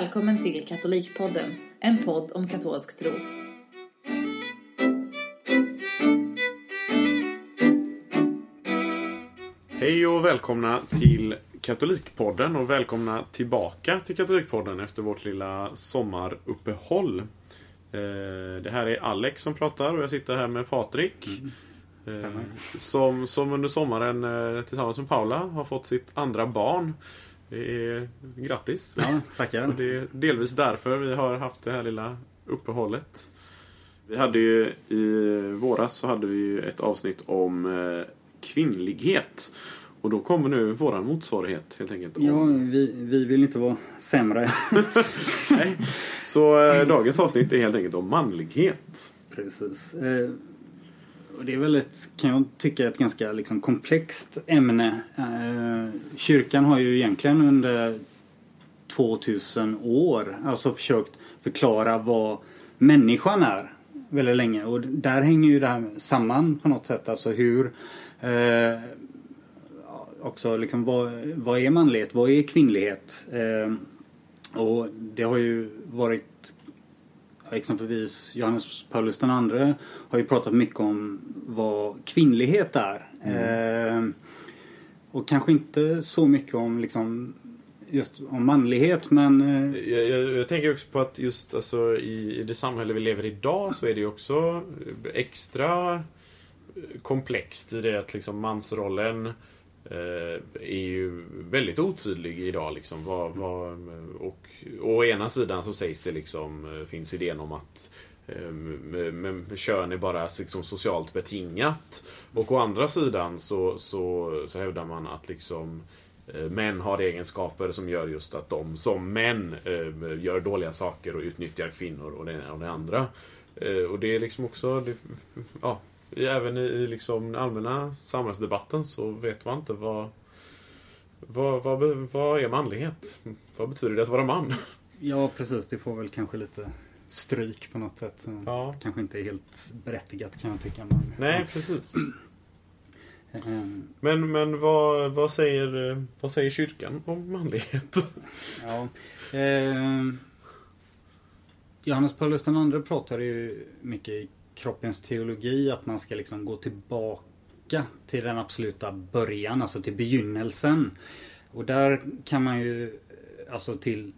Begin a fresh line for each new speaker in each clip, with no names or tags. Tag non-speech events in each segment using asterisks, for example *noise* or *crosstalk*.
Välkommen till Katolikpodden, en podd om katolsk tro.
Hej och välkomna till Katolikpodden och välkomna tillbaka till Katolikpodden efter vårt lilla sommaruppehåll. Eh, Det här är Alex som pratar och jag sitter här med Patrik. Eh, Som, som under sommaren eh, tillsammans med Paula har fått sitt andra barn. Det är grattis!
Ja,
Och
tackar.
det är delvis därför vi har haft det här lilla uppehållet. Vi hade ju i våras så hade vi ju ett avsnitt om eh, kvinnlighet. Och då kommer nu våran motsvarighet helt enkelt. om-
Ja, vi, vi vill inte vara sämre. *laughs*
Nej. Så eh, dagens avsnitt är helt enkelt om manlighet.
Precis. Eh, och det är väl ett, kan jag tycka, ett ganska liksom, komplext ämne. Eh, kyrkan har ju egentligen under 2000 år alltså försökt förklara vad människan är väldigt länge. Och där hänger ju det här samman på något sätt. Alltså hur eh, också liksom vad, vad är manlighet? Vad är kvinnlighet? Eh, och det har ju varit exempelvis Johannes Paulus II har ju pratat mycket om vad kvinnlighet är. Eh, och kanske inte så mycket om liksom just om manlighet men eh,
Jag, jag, jag tänker också på att just alltså, i, i det samhälle vi lever i idag så är det ju också extra komplext i det att liksom mansrollen eh, Eh, är ju väldigt otydlig idag. Liksom, vad, vad, och, och å ena sidan så sägs det liksom, eh, finns idén om att ehm, men, kön är bara liksom socialt betingat. Och å andra sidan så, så, så hävdar man att liksom eh, Män har egenskaper som gör just att de som män ehm, gör dåliga saker och utnyttjar kvinnor och det ena och det andra. Och det är liksom också, det, ja, även i, i liksom den allmänna samhällsdebatten så vet man inte vad, vad, vad, vad är manlighet? Vad betyder det att vara man?
ja precis det får väl kanske lite stryk på något sätt.
Ja.
Kanske inte är helt berättigat kan jag tycka. Men,
Nej, precis.
Eh,
Men, men vad, vad, säger, vad säger kyrkan om manlighet?
Ja. Eh, Johannes Paulus II pratade ju mycket kroppens teologi att man ska liksom gå tillbaka till den absoluta början, alltså till begynnelsen. Och där kan man ju, alltså till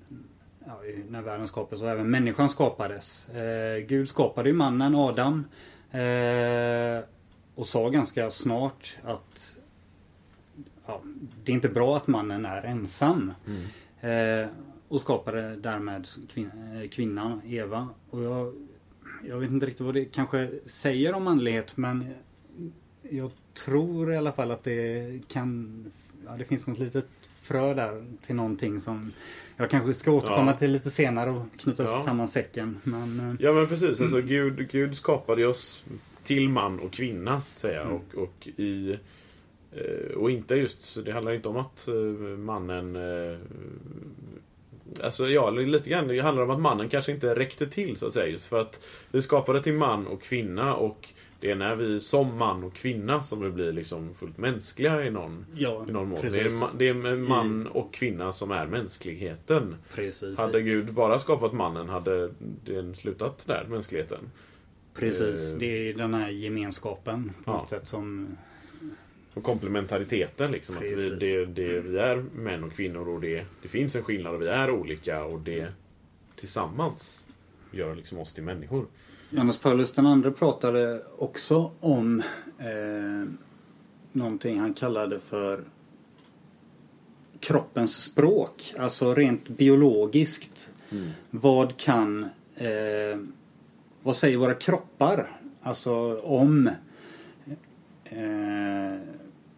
ja, när världen skapades och även människan skapades. Eh, Gud skapade ju mannen Adam eh, och sa ganska snart att ja, det är inte bra att mannen är ensam. Eh, och skapade därmed kvin- eh, kvinnan, Eva. Och jag, jag vet inte riktigt vad det kanske säger om manlighet men jag tror i alla fall att det kan... Ja, det finns något litet frö där till någonting som jag kanske ska återkomma
Ja.
till lite senare och knyta
Ja.
samman säcken. Men, eh,
Ja men precis, alltså Gud, Gud skapade oss till man och kvinna så att säga.
Mm.
Och, och, i, eh, och inte just, det handlar inte om att eh, mannen Alltså ja, lite grann. Det handlar om att mannen kanske inte räckte till så att säga. Just för att vi skapade till man och kvinna och det är när vi som man och kvinna som vi blir liksom fullt mänskliga i någon,
ja,
i någon mån. Det är, det är man och kvinna som är mänskligheten.
Precis.
Hade Gud bara skapat mannen hade den slutat där, mänskligheten.
Precis,
Eh,
det är den här gemenskapen på
ja.
något sätt som...
Och komplementariteten liksom. Att vi, det, det, vi är män och kvinnor och det, det finns en skillnad och vi är olika och det tillsammans gör liksom oss till människor.
Johannes Paulus II pratade också om eh, någonting han kallade för kroppens språk. Alltså rent biologiskt. Vad kan... Eh, vad säger våra kroppar? Alltså om... Eh,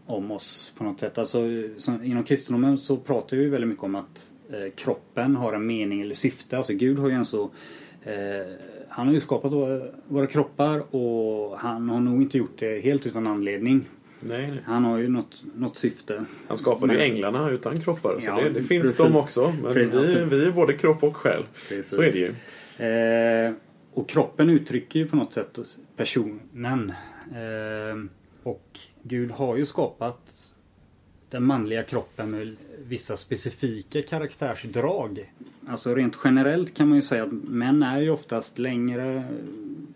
om oss på något sätt. Alltså, som, inom kristendomen så pratar vi väldigt mycket om att eh, kroppen har en mening eller syfte. Alltså Gud har ju en så... Eh, han har ju skapat våra, kroppar och han har nog inte gjort det helt utan anledning.
Nej, nej.
Han har ju något, något syfte.
Han skapade ju
Men-
änglarna utan kroppar. Så
Ja,
det, det finns
precis.
de också. Men
Precis,
vi, vi är både kropp och själ.
Precis.
Så är det ju.
Eh, och kroppen uttrycker ju på något sätt personen. Eh, och Gud har ju skapat den manliga kroppen med vissa specifika karaktärsdrag. Alltså rent generellt kan man ju säga att män är ju oftast längre,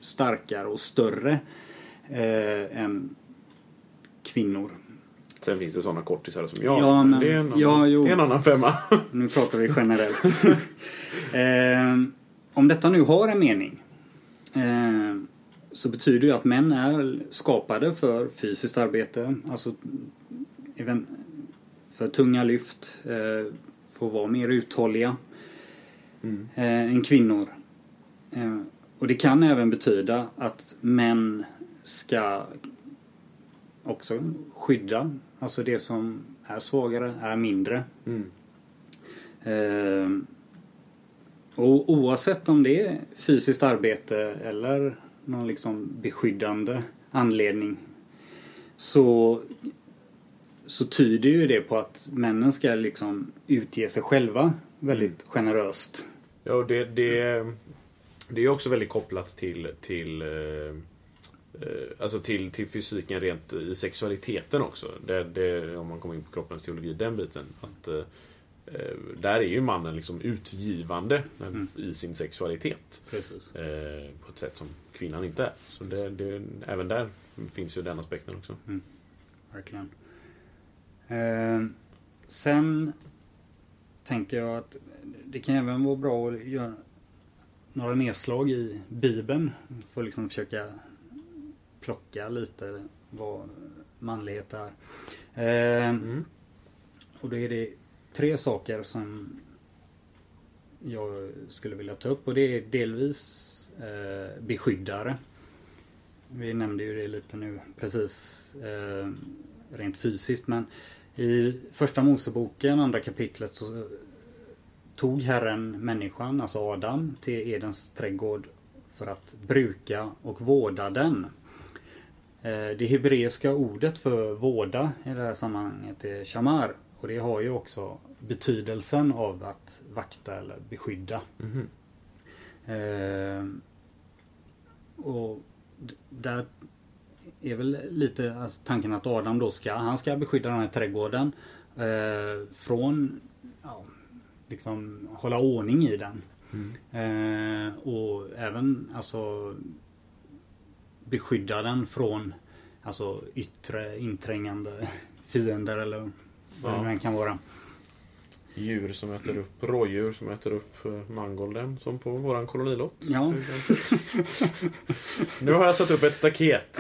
starkare och större eh, än kvinnor.
Sen finns det sådana kortisar som jag.
Ja, men-
det, är en annan,
ja, jo.
en annan femma. *laughs*
Nu pratar vi generellt. *laughs* eh, om detta nu har en mening eh, så betyder det att män är skapade för fysiskt arbete. Alltså even- för tunga lyft. Eh, för att vara mer uthålliga
Mm.
eh, än kvinnor. Eh, och det kan även betyda att män ska också skydda. Alltså det som är svagare är mindre.
Mm.
Eh, och oavsett om det är fysiskt arbete eller någon liksom beskyddande anledning så, så tyder ju det på att männen ska liksom utge sig själva väldigt generöst.
Ja, och det, det, det är också väldigt kopplat till, till, eh, eh, alltså till, till fysiken rent i sexualiteten också. Det, det, om man kommer in på kroppens teologi, den biten. Att, eh, där är ju mannen liksom utgivande
Mm.
i sin sexualitet.
Precis.
Eh, på ett sätt som kvinnan inte är. Så det, det, även där finns ju den aspekten också.
Verkligen. Eh, sen tänker jag att det kan även vara bra att göra några nedslag i Bibeln. För att liksom försöka plocka lite vad manlighet är. Eh,
Mm.
och då är det tre saker som jag skulle vilja ta upp och det är delvis eh, beskyddare. Vi nämnde ju det lite nu precis eh, rent fysiskt men i första Moseboken, andra kapitlet så tog Herren människan, alltså Adam, till Edens trädgård för att bruka och vårda den. Eh, Det hebreiska ordet för vårda i det här sammanhanget är shamar. Och det har ju också betydelsen av att vakta eller beskydda.
Mhm.
Eh, och där är väl lite alltså, tanken att Adam då ska, han ska beskydda den här trädgården eh, från ja, liksom hålla ordning i den. Eh, och även alltså beskydda den från alltså yttre inträngande *laughs* fiender eller vad
Ja.
det kan vara.
Djur som äter upp, rådjur som äter upp eh, mangolden som på våran kolonilott.
Ja.
nu har jag satt upp ett staket.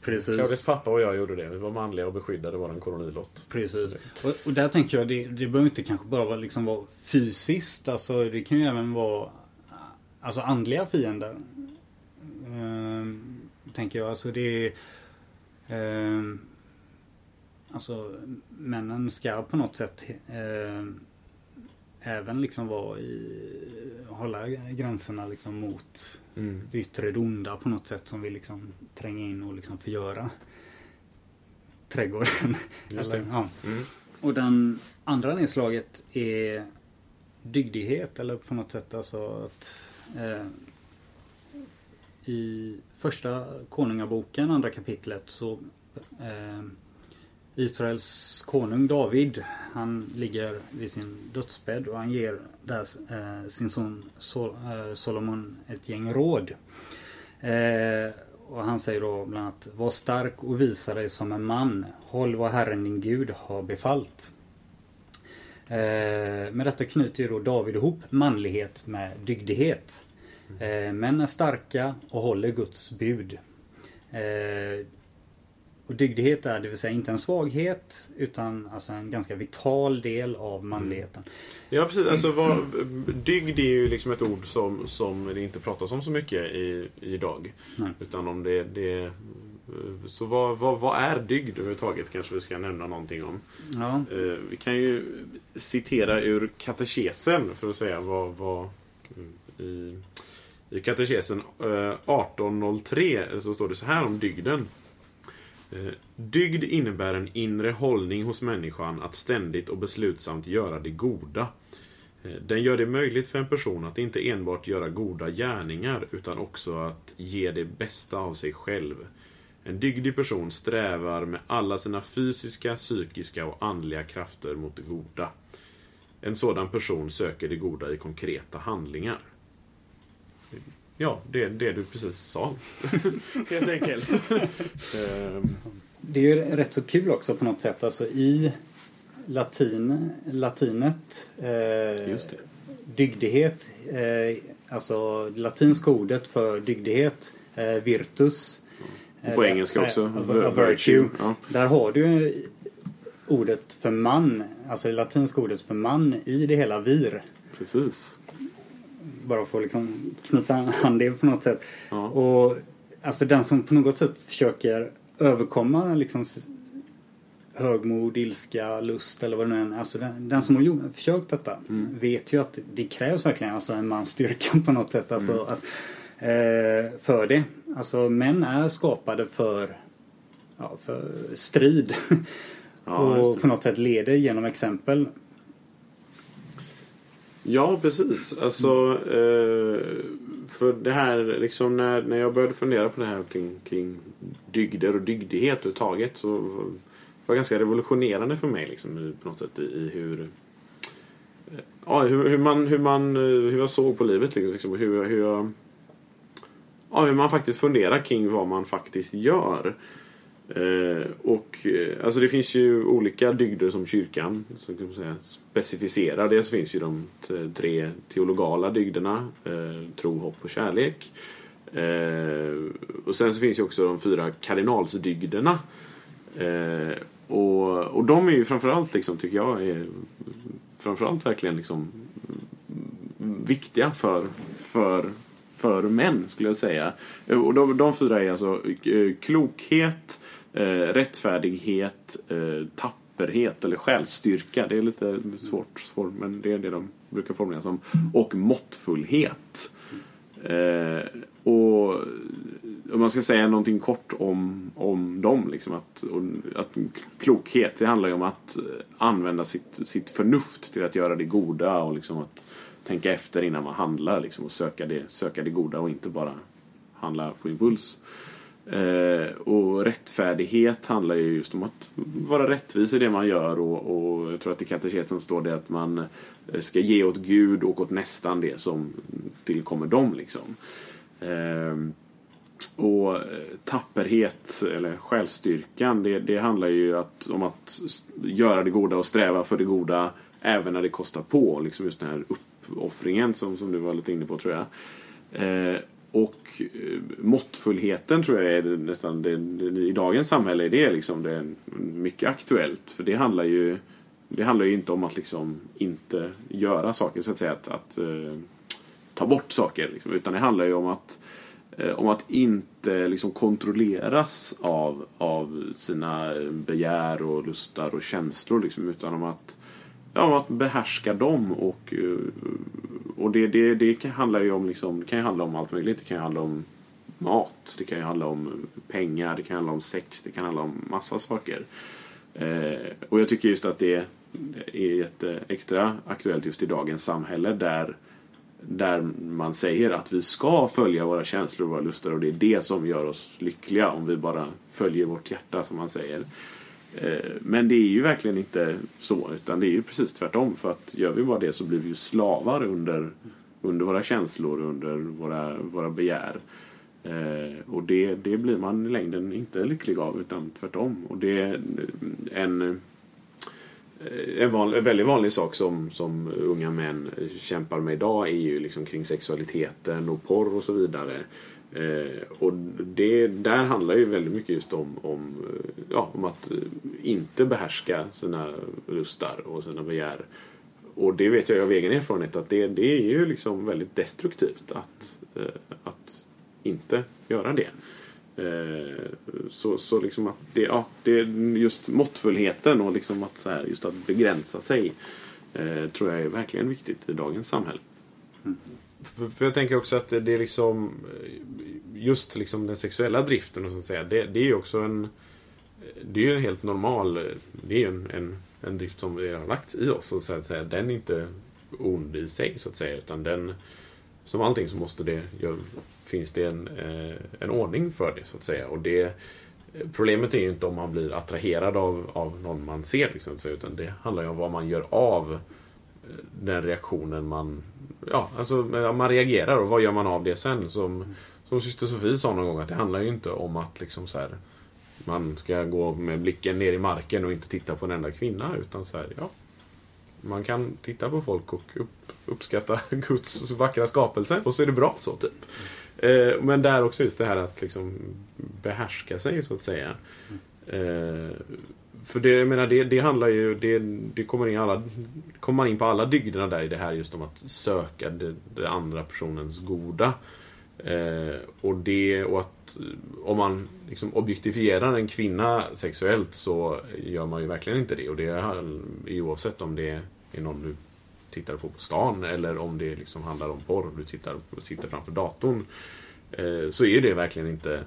Precis.
Claudias pappa och jag gjorde det. Vi var manliga och beskyddade våran kolonilott.
Precis. Och, och där tänker jag, det, det behöver inte kanske bara vara, liksom vara fysiskt. Alltså det kan ju även vara alltså andliga fiender. Ehm, tänker jag. Alltså det är... ehm, alltså männen ska på något sätt ehm, även liksom vara i... Hålla gränserna liksom mot
Mm.
det yttre det onda på något sätt som vill liksom tränga in och liksom förgöra trädgården. Eller, ja.
Mm.
Och den andra nedslaget är dygdighet eller på något sätt alltså att eh, i första konungaboken, andra kapitlet så eh, Israels konung David han ligger vid sin dödsbädd och han ger där eh, sin son Sol, eh, Solomon ett gäng råd. Eh, och han säger då bland annat Var stark och visa dig som en man. Håll vad Herren din Gud har befallt. Eh, med detta knyter ju då David ihop manlighet med dygdighet. Eh, män är starka och håller Guds bud. Eh, och dygdighet är det vill säga inte en svaghet utan alltså en ganska vital del av manligheten.
Ja precis, alltså vad, dygd är ju liksom ett ord som, som det inte pratas om så mycket i, idag.
Nej.
Utan om det, det Så vad, vad, vad är dygd överhuvudtaget kanske vi ska nämna någonting om.
Ja,
Eh, vi kan ju citera ur katekesen för att säga vad, vad i, i katekesen eh, 1803 så står det så här om dygden. Eh, dygd innebär en inre hållning hos människan att ständigt och beslutsamt göra det goda. Eh, den gör det möjligt för en person att inte enbart göra goda gärningar utan också att ge det bästa av sig själv. En dygdig person strävar med alla sina fysiska, psykiska och andliga krafter mot det goda. En sådan person söker det goda i konkreta handlingar. Ja, det är det du precis sa. *laughs* Helt enkelt. Ehm,
Det är ju rätt så kul också på något sätt. Alltså i latin, latinet. Eh,
Just det.
Dygdighet. Eh, alltså latinska ordet för dygdighet. Eh, virtus.
Och på engelska också,
Eh,
vir-
a virtue.
ja.
Där har du ju ordet för man. Alltså det latinska ordet för man i det hela vir.
precis.
Bara för att liksom knyta an det på något sätt.
Ja.
Och alltså den som på något sätt försöker överkomma liksom högmod, ilska, lust eller vad det nu är. Alltså den, den som har försökt detta
Mm.
vet ju att det krävs verkligen alltså en mans styrka *laughs* på något sätt. Alltså
Mm.
att, eh, för det. Alltså män är skapade för, ja, för strid. *laughs*
Ja,
och på något sätt leder genom exempel.
Ja, precis. Alltså, eh, för det här, liksom när, när jag började fundera på det här kring, kring dygder och dygdighet överhuvudtaget så var det ganska revolutionerande för mig liksom, på något sätt i, i hur eh, Ja, hur, hur, man, hur, man, eh, hur jag såg på livet liksom, liksom hur, hur jag Ja, hur man faktiskt funderar kring vad man faktiskt gör. Eh, och eh, alltså det finns ju olika dygder som kyrkan så kan man säga, specificerar. Dels finns ju de t- tre teologala dygderna. Eh, tro, hopp och kärlek. Eh, och sen så finns ju också de fyra kardinalsdygderna. Eh, och, och de är ju framförallt liksom, tycker jag, är framförallt verkligen liksom viktiga för, för, för män, skulle jag säga. Och de, de fyra är alltså eh, klokhet, eh, rättfärdighet, eh, tapperhet eller självstyrka. Det är lite svårt, svårt men det är det de brukar formulera som. Och måttfullhet. Eh, och om man ska säga någonting kort om, om dem. Liksom att, att klokhet, det handlar ju om att använda sitt, sitt förnuft till att göra det goda och liksom att tänka efter innan man handlar liksom, och söka det, söka det goda och inte bara handla på impuls. Eh, och rättfärdighet handlar ju just om att vara rättvis i det man gör och, och jag tror att i katekesen står det att man eh, ska ge åt Gud och åt nästan det som tillkommer dem. Liksom. Eh, och eh, tapperhet, eller självstyrkan, det, det handlar ju att, om att göra det goda och sträva för det goda även när det kostar på. Liksom just den här uppoffringen som, som du var lite inne på tror jag. Eh, och eh, måttfullheten tror jag är det, nästan det, det, i dagens samhälle är det liksom det är mycket aktuellt. För det handlar ju det handlar ju inte om att liksom inte göra saker så att säga. Att, att eh, ta bort saker. Liksom, utan det handlar ju om att eh, om att inte liksom kontrolleras av, av sina begär och lustar och känslor. Liksom, utan om att, ja, att behärska dem. Och, eh, och det, det, det kan, handlar ju om, liksom, det kan ju handla om allt möjligt. Det kan ju handla om mat, det kan ju handla om pengar, det kan handla om sex, det kan handla om massa saker. Eh, och jag tycker just att det är jätte extra aktuellt just i dagens samhälle där där man säger att vi ska följa våra känslor och våra lustar och det är det som gör oss lyckliga om vi bara följer vårt hjärta som man säger. Eh, men det är ju verkligen inte så utan det är ju precis tvärtom för att gör vi bara det så blir vi ju slavar under, under våra känslor, under våra, våra begär. Eh, och det, det blir man i längden inte lycklig av utan tvärtom. Och det är en eh, en, van, en väldigt vanlig sak som, som unga män kämpar med idag är ju liksom kring sexualiteten och porr och så vidare. Eh, och det, där handlar ju väldigt mycket just om, om, eh, ja, om att eh, inte behärska sina lustar och sina begär. Och det vet jag av egen erfarenhet att det, det är ju liksom väldigt destruktivt att, eh, att inte göra det. Eh, Så, så liksom att det, ja, det är just måttfullheten och liksom att, så här, just att begränsa sig eh, tror jag är verkligen viktigt i dagens samhälle. Mm. För, för jag tänker också att det, det är liksom eh, just liksom den sexuella driften och så att säga. Det, det är ju också en det är ju en helt normal eh, det är ju en, en, en drift som vi har lagt i oss och så att säga. Den är inte ond i sig så att säga utan den som allting så måste det finns det en, eh, en ordning för det så att säga. Och det, Problemet är ju inte om man blir attraherad av, av någon man ser. Liksom, utan det handlar ju om vad man gör av den reaktionen man... Ja, alltså man reagerar och vad gör man av det sen? Som, som syster Sofie sa någon gång att det handlar ju inte om att liksom så här, man ska gå med blicken ner i marken och inte titta på en enda kvinna. Utan så här, ja, man kan titta på folk och upp, uppskatta *laughs* Guds vackra skapelse och så är det bra så, typ. Eh, men där också just det här att liksom behärska sig, så att säga. Eh, för det, jag menar, det, det handlar ju, det, det kommer, in alla, kommer man in på alla dygderna där i det här just om att söka det, det andra personens goda. Eh, och det, och att eh, om man liksom objektifierar en kvinna sexuellt så gör man ju verkligen inte det. Och det är oavsett om det är någon du tittar på på stan eller om det liksom handlar om porr du tittar, sitter framför datorn. Eh, så är det verkligen inte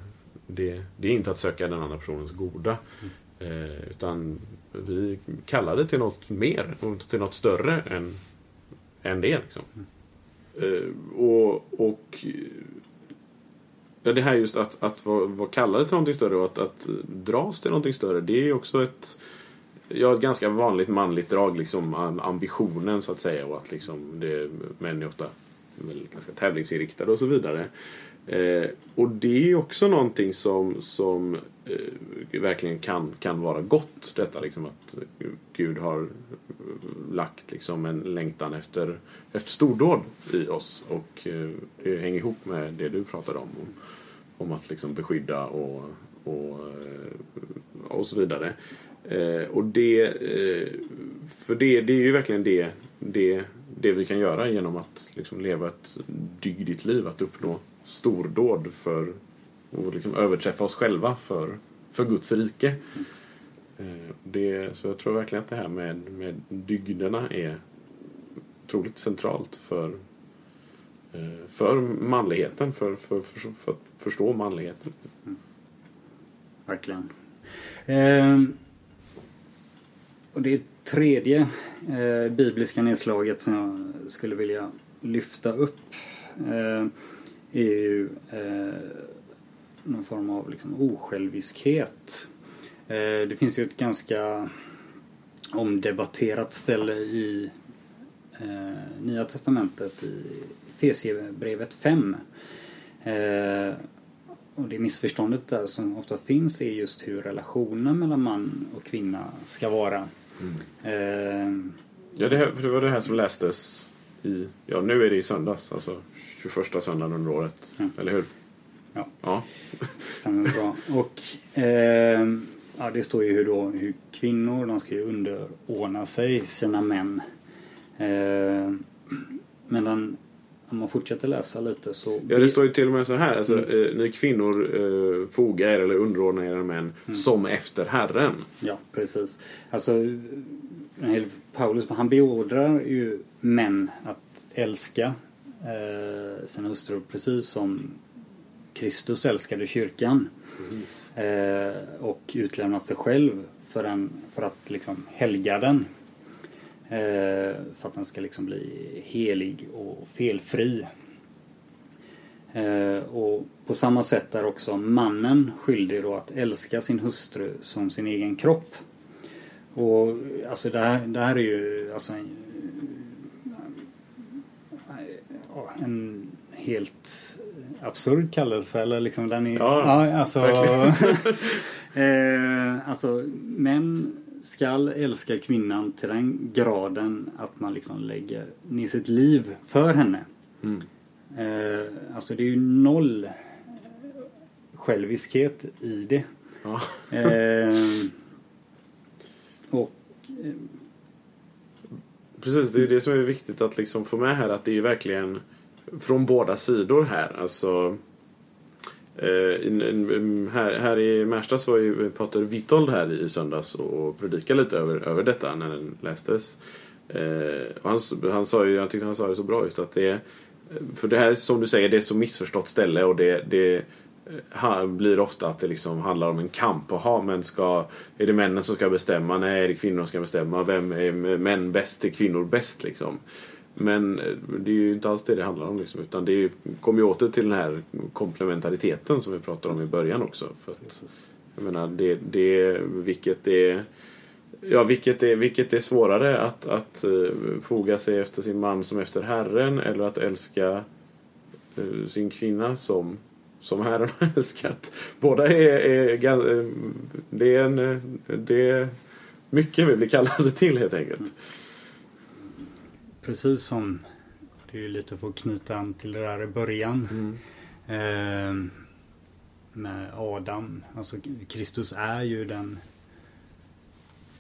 det, det är inte att söka den andra personens goda. Mm. Eh, utan vi kallar det till något mer, till något större än, än det. Liksom. Eh, och, och ja, det här just att, att vara, vara kallade till någonting större och att, att dras till någonting större. Det är också ett Ja, ett ganska vanligt manligt drag, liksom ambitionen så att säga. Och att liksom det, män är ofta väl ganska tävlingsinriktade och så vidare. Eh, och det är också någonting som, som eh, verkligen kan, kan vara gott. Detta liksom att Gud har lagt liksom en längtan efter, efter stordåd i oss. Och eh, det hänger ihop med det du pratade om. Om, om att liksom beskydda och, och, eh, och så vidare. Eh, och det, eh, för det, det är ju verkligen det, det, det vi kan göra genom att liksom leva ett dygdigt liv, att uppnå stordåd för och liksom överträffa oss själva för, för Guds rike. Eh, det, så jag tror verkligen att det här med, med dygderna är otroligt centralt för, eh, för manligheten, för, för, för, för att förstå manligheten. Mm.
Verkligen. Eh, och det tredje eh, bibliska nedslaget som jag skulle vilja lyfta upp eh, är ju eh, någon form av liksom, osjälviskhet. Eh, det finns ju ett ganska omdebatterat ställe i eh, Nya Testamentet i Fesierbrevet 5. Eh, och det missförståndet där som ofta finns är just hur relationen mellan man och kvinna ska vara. Mm.
Eh, ja, det, här, för det var det här som lästes i, ja nu är det i söndags, alltså 21 söndagen under året. Ja. Eller hur?
Ja. ja. Stämmer bra. Och eh, ja, det står ju hur, då, hur kvinnor de ska ju underordna sig sina män. Eh, medan om man fortsätter läsa lite så...
Ja, det står ju till och med så här. Alltså, mm. eh, ni kvinnor eh, foga er eller underordna era män mm. som efter Herren.
Ja, precis. Alltså, Paulus han beordrar ju män att älska eh, sina hustrur precis som Kristus älskade kyrkan. Eh, och utlämnat sig själv för, en, för att liksom helga den. Eh, för att den ska liksom bli helig och felfri. Eh, och på samma sätt är också mannen skyldig då att älska sin hustru som sin egen kropp. Och alltså det här, det här är ju alltså en, en helt absurd kallelse eller liksom den är... Ja, ja alltså... *laughs* eh, alltså män skall älska kvinnan till den graden att man liksom lägger ner sitt liv för henne. Mm. Eh, alltså det är ju noll själviskhet i det. Ja. eh, och eh,
Precis, det är det som är viktigt att liksom få med här att det är verkligen från båda sidor här. Alltså Eh, här, här i Märsta så var ju Pater Witold här i söndags och predikade lite över, över detta när den lästes. Eh, och han, han sa ju, jag tyckte han sa det så bra just att det för det här som du säger, det är ett så missförstått ställe och det, det eh, blir ofta att det liksom handlar om en kamp. Aha, men ska, är det männen som ska bestämma? Nej, är det kvinnorna som ska bestämma? Vem är män bäst? Är kvinnor bäst? Liksom? Men eh, det är ju inte alls det det handlar om. Liksom, utan det kommer ju åter till den här komplementariteten som vi pratade om i början också. För att, Jag menar, det, det, vilket är Ja, vilket är, vilket är svårare att, att uh, foga sig efter sin man som efter Herren eller att älska uh, sin kvinna som, som Herren har *laughs* älskat. Båda är, är, det är en, det är mycket vi blir kallade till helt enkelt.
Precis som det är ju lite för att knyta an till det där i början.
Mm.
Eh, med Adam. Alltså Kristus är ju den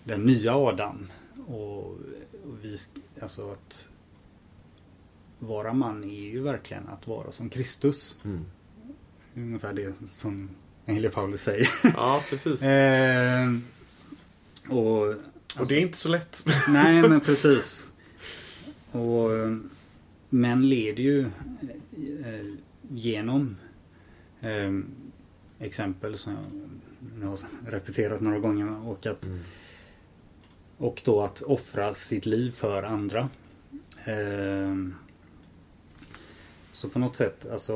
den nya Adam. Och, och vi, alltså att vara man är ju verkligen att vara som Kristus.
Mm.
Ungefär det som Helig Paulus säger.
Ja, precis.
eh, och, alltså,
och det är inte så lätt.
nej, men precis. Och Män leder ju eh, genom eh, exempel som jag nu har repeterat några gånger och att
Mm.
och då att offra sitt liv för andra. Eh, så på något sätt, alltså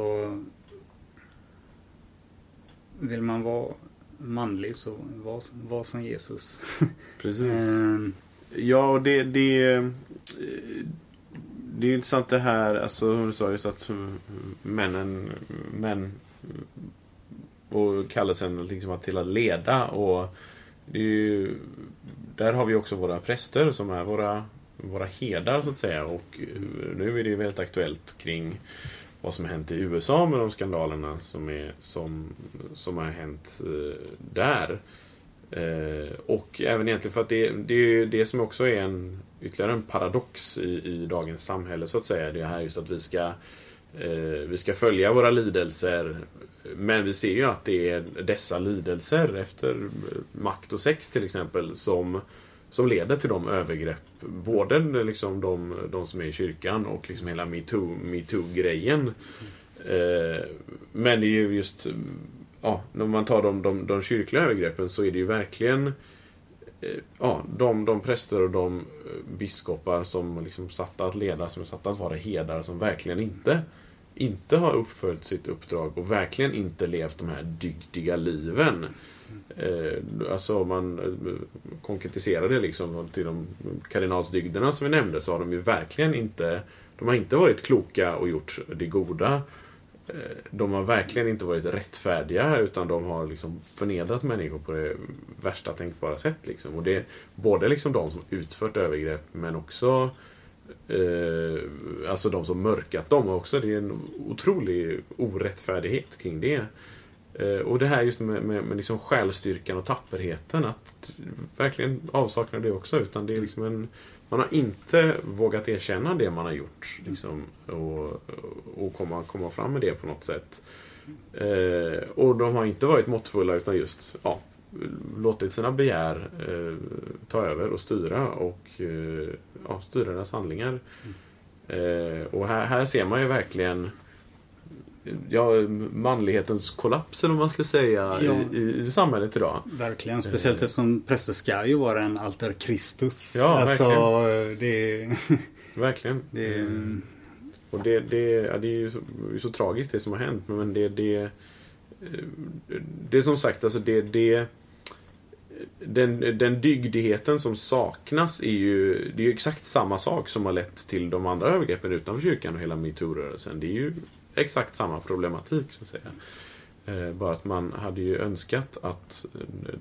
Vill man vara manlig så var, var som Jesus. *laughs*
Precis. Ja, och det, det, det är intressant det här, alltså hon sa, just att männen, män och kallelsen liksom till att leda och det är ju, där har vi också våra präster som är våra, våra herdar så att säga och nu är det ju väldigt aktuellt kring vad som har hänt i USA med de skandalerna som, är, som, som har hänt eh, där. Eh, och även egentligen för att det, det är ju det som också är en ytterligare en paradox i, i dagens samhälle så att säga. Det här just att vi ska eh, vi ska följa våra lidelser men vi ser ju att det är dessa lidelser efter makt och sex till exempel som, som leder till de övergrepp. Både liksom de, de som är i kyrkan och liksom hela metoo-grejen. Eh, men det är ju just ja, när man tar de, de, de kyrkliga övergreppen så är det ju verkligen eh, ja, de, de präster och de eh, biskopar som liksom satta att leda, som är satta att vara herdar som verkligen inte inte har uppföljt sitt uppdrag och verkligen inte levt de här dygdiga liven. Eh, alltså om man eh, konkretiserar det liksom till de kardinalsdygderna som vi nämnde så har de ju verkligen inte De har inte varit kloka och gjort det goda. Eh, de har verkligen inte varit rättfärdiga utan de har liksom förnedrat människor på det värsta tänkbara sätt. Liksom. Och det är både liksom de som utfört övergrepp men också eh, Alltså de som mörkat dem också. Det är en otrolig orättfärdighet kring det. Eh, och det här just med, med, med liksom själstyrkan och tapperheten. Att verkligen avsakna det också. Utan det är liksom en man har inte vågat erkänna det man har gjort. Liksom, och och komma, komma fram med det på något sätt. Eh, och de har inte varit måttfulla utan just ja, låtit sina begär eh, ta över och styra och eh, ja, styra deras handlingar. Eh, och här, här ser man ju verkligen ja, manlighetens kollaps eller vad man ska säga
Ja.
i, i, samhället idag.
Verkligen, speciellt eftersom präster ska ju vara en alter Christus.
Ja,
alltså,
verkligen.
det, *laughs*
Verkligen.
det
Mm. Och det, det, ja, det är ju så, så tragiskt det som har hänt. Men det, det, det är som sagt, alltså det, det den, den dygdigheten som saknas är ju, det är ju exakt samma sak som har lett till de andra övergreppen utanför kyrkan och hela metoo-rörelsen. Det är ju exakt samma problematik så att säga. Eh, bara att man hade ju önskat att eh,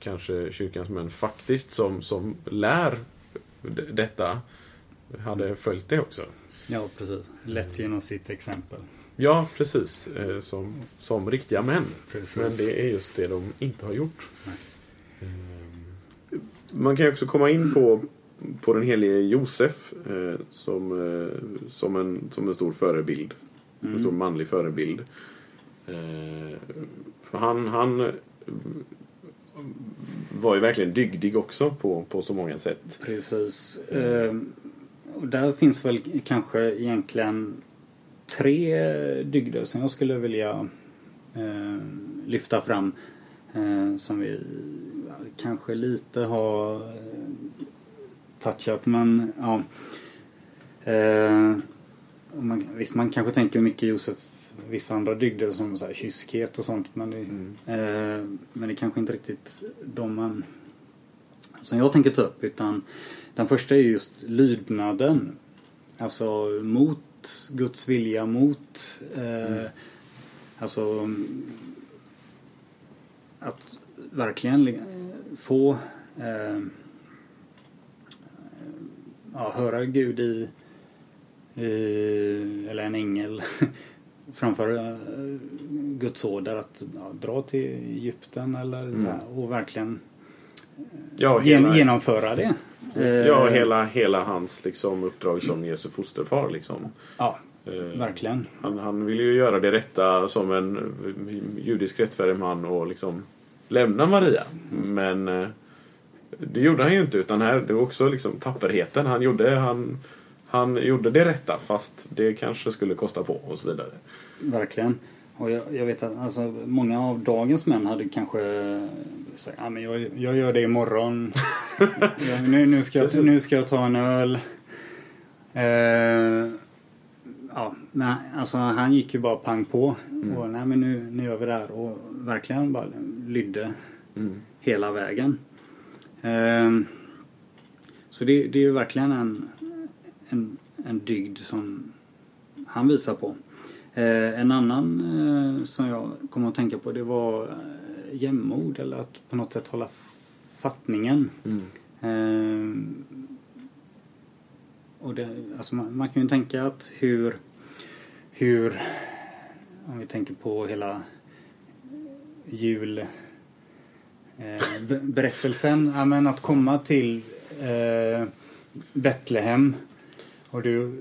kanske kyrkans män faktiskt som, som lär detta hade följt det också.
ja, precis. Lätt genom sitt exempel.
Ja, precis. Eh, som, som riktiga män.
Precis.
Men det är just det de inte har gjort.
Nej.
Man kan ju också komma in på, på den helige Josef som, som, en, som en stor förebild. En stor manlig förebild. Eh, för han, han eh, var ju verkligen dygdig också på, på så många sätt.
Precis. Ehm, och där finns väl kanske egentligen tre dygder som jag skulle vilja eh, lyfta fram. Eh, som vi kanske lite har eh, touchat men ja. Eh, man, visst man kanske tänker mycket Josef vissa andra dygder som så här, kyskhet och sånt. Men det, eh, men det är kanske inte riktigt de man, som jag tänker ta upp. Utan den första är just lydnaden. Alltså mot Guds vilja, mot eh, alltså mm, att verkligen eh, få eh, ja, höra Gud i eller en ängel *laughs* framföra eh, Guds order att ja, dra till Egypten eller så här, och verkligen
Ja,
gen,
hela,
genomföra det.
ja
Eh,
hela, hela hans liksom, uppdrag som Jesu fosterfar. Liksom.
ja,
Eh,
verkligen.
Han, han ville ju göra det rätta som en eh, judisk rättfärdig man och liksom lämna Maria. Men eh, det gjorde han ju inte utan här, det var också liksom tapperheten. Han gjorde, han, han gjorde det rätta fast det kanske skulle kosta på och så vidare.
Verkligen. Och jag, jag vet att alltså, många av dagens män hade kanske sagt ah, men jag, jag gör det imorgon. *laughs* ja, nu, nu, ska jag,
Precis.
nu ska jag ta en öl. Eh, ja, men alltså han gick ju bara pang på. Och nej men nu, nu gör vi det här. Och verkligen bara lydde
Mm.
hela vägen. Eh, så det, det är ju verkligen en, en, en dygd som han visar på. Eh, en annan eh, som jag kommer att tänka på det var eh, jämnmod eller att på något sätt hålla fattningen.
Mm.
Eh, och det, alltså man, man kan ju tänka att hur, hur om vi tänker på hela jul eh, be- berättelsen, ja, men att komma till eh, Betlehem och du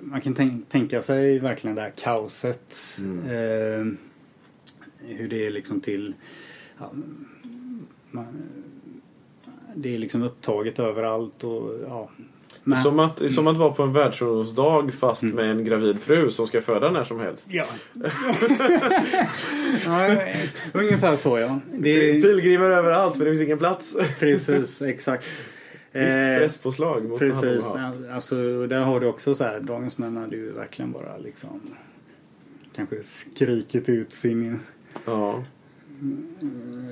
man kan tänk, tänka sig verkligen det här kaoset. Eh, hur det är liksom till ja, man, det är liksom upptaget överallt och ja. Men-
Som, att, som att vara på en världsungdomsdag fast med en gravid fru som ska föda när som helst.
Ja. *laughs* ja, ungefär så ja. Det är,
Pilgrimer överallt för det finns ingen plats.
precis, exakt.
Visst
Eh,
stresspåslag måste han
Precis,
ha haft.
alltså där har du också så här, dagens män hade ju verkligen bara liksom kanske skrikit ut sin
Ja.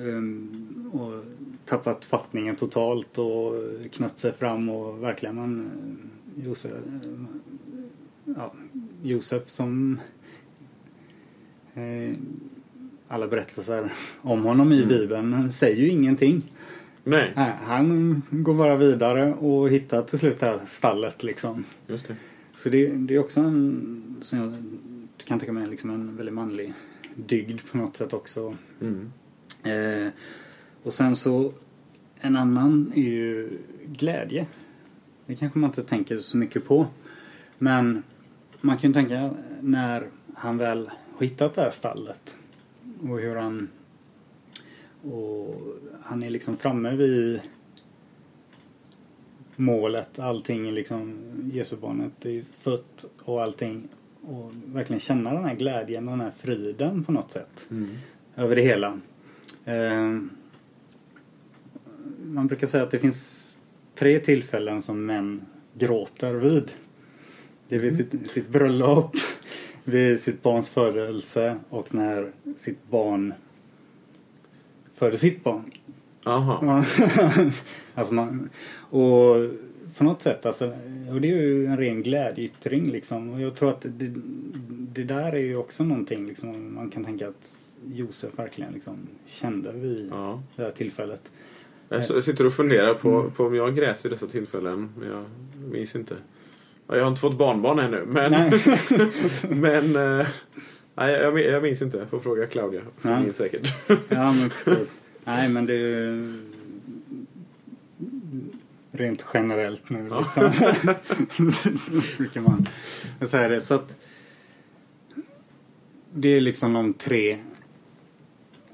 um, och tappat fattningen totalt och knött sig fram och verkligen man eh, Josef, eh, ja, Josef som eh, alla berättelser om honom i Bibeln säger ju ingenting.
Nej,
Nej, han går bara vidare och hittar till slut det här stallet liksom.
just det.
Så det, det är också en, som jag kan tänka mig, liksom en väldigt manlig dygd på något sätt också.
Mm.
Eh, och sen så en annan är ju glädje. Det kanske man inte tänker så mycket på. Men man kan ju tänka när han väl har hittat det här stallet och hur han och han är liksom framme vid målet. Allting liksom Jesusbarnet är fött och allting. Och verkligen känna den här glädjen och den här friden på något sätt. Över det hela. Eh, man brukar säga att det finns tre tillfällen som män gråter vid. Det är vid sitt, sitt bröllop, *laughs* vid sitt barns födelse och när sitt barn föder sitt barn.
Aha. *laughs*
Alltså man, och på något sätt, alltså, och det är ju en ren glädjeyttring liksom. Och jag tror att det, det där är ju också någonting liksom, man kan tänka att Josef verkligen liksom kände vid
Ja.
det här tillfället.
Jag sitter och funderar på, på om jag grät vid dessa tillfällen. Men jag minns inte. Ja, Jag har inte fått barnbarn ännu. Men, *laughs* men eh, nej, jag, jag minns inte. Får fråga Claudia. Hon
Ja.
minns säkert. *laughs*
Ja men precis. *laughs* Nej men det är ju rent generellt nu
Ja.
liksom. så *laughs* brukar man säga det. Så att det är liksom de tre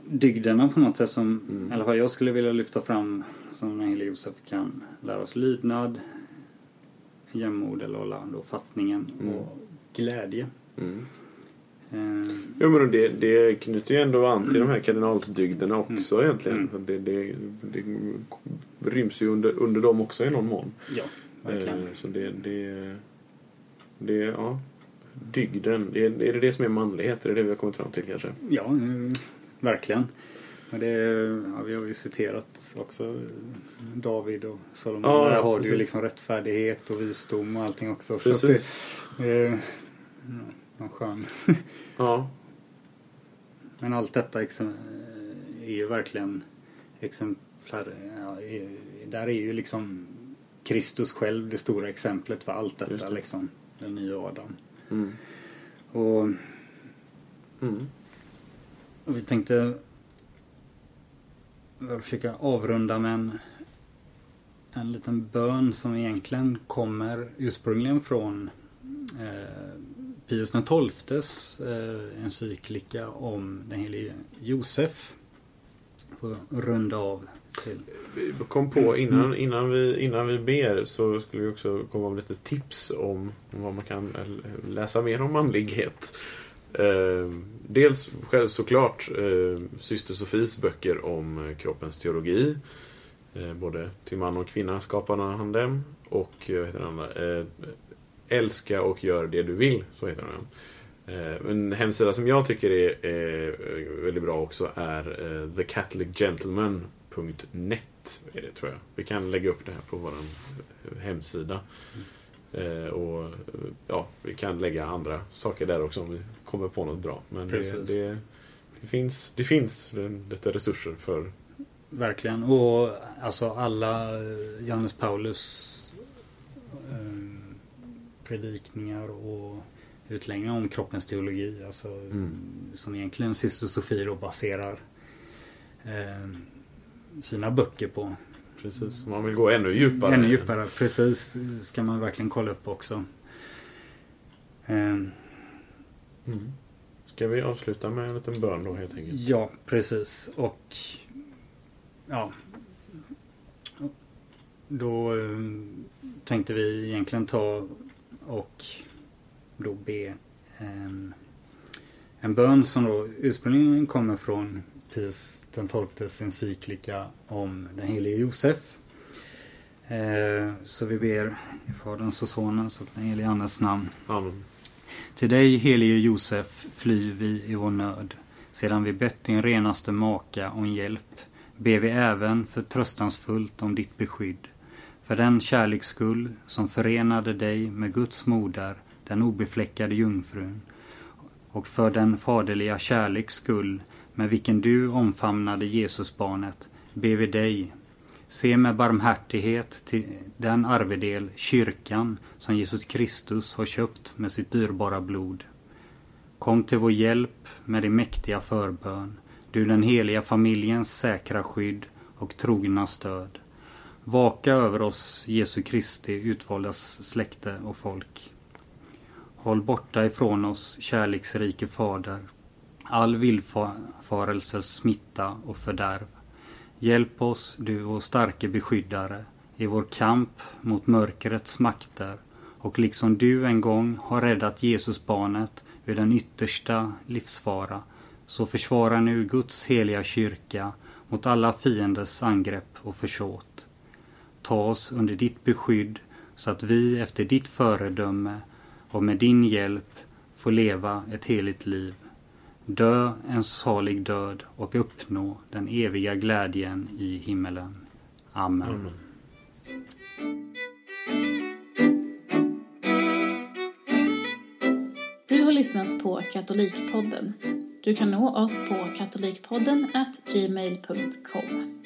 dygderna på något sätt som i alla fall jag skulle vilja lyfta fram som den helige Josef kan lära oss lydnad, jämnmod eller hålla fattningen och glädje.
Mm.
Eh,
Jo men det, det knyter ju ändå an till de här kardinalsdygderna också egentligen.
Mm.
Det, det, det ryms ju under, under dem också i någon mån.
ja, verkligen.
Eh, Så det, det, det, ja. dygden? Är, är det det som är manlighet? Är det det vi har kommit fram till kanske?
Ja, mm, verkligen. Och det, ja, vi har ju citerat också David och Salomon.
Ja,
Där har du ju liksom rättfärdighet och visdom och allting också.
Precis.
Så det, eh, ja, någon skön.
Ja,
Men allt detta är ju verkligen exemplar. Ja, är, där är ju liksom Kristus själv det stora exemplet för allt detta
det.
liksom. Den nya Adam.
mm.
Och
Mm.
Och vi tänkte försöka avrunda med en, en liten bön som egentligen kommer ursprungligen från eh, Pius XIIs eh, encyklika om den helige Josef. Får runda av till.
Vi kom på innan, innan, vi, innan vi ber så skulle vi också komma med lite tips om, om vad man kan eh, läsa mer om manlighet. Eh, dels själv såklart eh, syster Sofies böcker om eh, kroppens teologi. Eh, både till man och kvinna skapade han dem. Och eh, vad heter den andra? Eh, Älska och gör det du vill. Så heter den. Eh, En hemsida som jag tycker är, är väldigt bra också är eh, thecatholicgentleman.net. Är det, tror jag. Vi kan lägga upp det här på vår hemsida. Eh, och eh, ja, Vi kan lägga andra saker där också om vi kommer på något bra. Men det, det, det finns, det finns eh, lite resurser för
Verkligen. Och alltså alla eh, Johannes Paulus eh, predikningar och utläggningar om kroppens teologi. Alltså,
Mm.
Som egentligen syster Sofie då baserar eh, sina böcker på.
Precis, man vill gå ännu djupare.
Ännu djupare, precis. Ska man verkligen kolla upp också. Eh,
Mm. Ska vi avsluta med en liten bön då helt enkelt?
Ja, precis. Och ja. Då eh, tänkte vi egentligen ta och då be en, en bön som då ursprungligen kommer från Pius den tolftes encyklika om den helige Josef. Eh, så vi ber i Faderns och Sonens och den helige Andes namn.
Amen.
Till dig, helige Josef, flyr vi i vår nöd. Sedan vi bett din renaste maka om hjälp, ber vi även förtröstansfullt om ditt beskydd. För den kärleks skull som förenade dig med Guds moder, den obefläckade jungfrun, och för den faderliga kärleks skull med vilken du omfamnade Jesusbarnet, ber vi dig, Se med barmhärtighet till den arvedel, kyrkan, som Jesus Kristus har köpt med sitt dyrbara blod. Kom till vår hjälp med din mäktiga förbön, du den heliga familjens säkra skydd och trogna stöd. Vaka över oss, Jesu Kristi utvaldas släkte och folk. Håll borta ifrån oss, kärleksrike Fader, all villfarelses smitta och fördärv. Hjälp oss, du vår starke beskyddare, i vår kamp mot mörkrets makter och liksom du en gång har räddat Jesusbarnet ur den yttersta livsfara, så försvara nu Guds heliga kyrka mot alla fienders angrepp och försåt. Ta oss under ditt beskydd så att vi efter ditt föredöme och med din hjälp får leva ett heligt liv dö en salig död och uppnå den eviga glädjen i himmelen. Amen.
Amen.
Du har lyssnat på Katolikpodden. Du kan nå oss på katolikpodden gmail.com.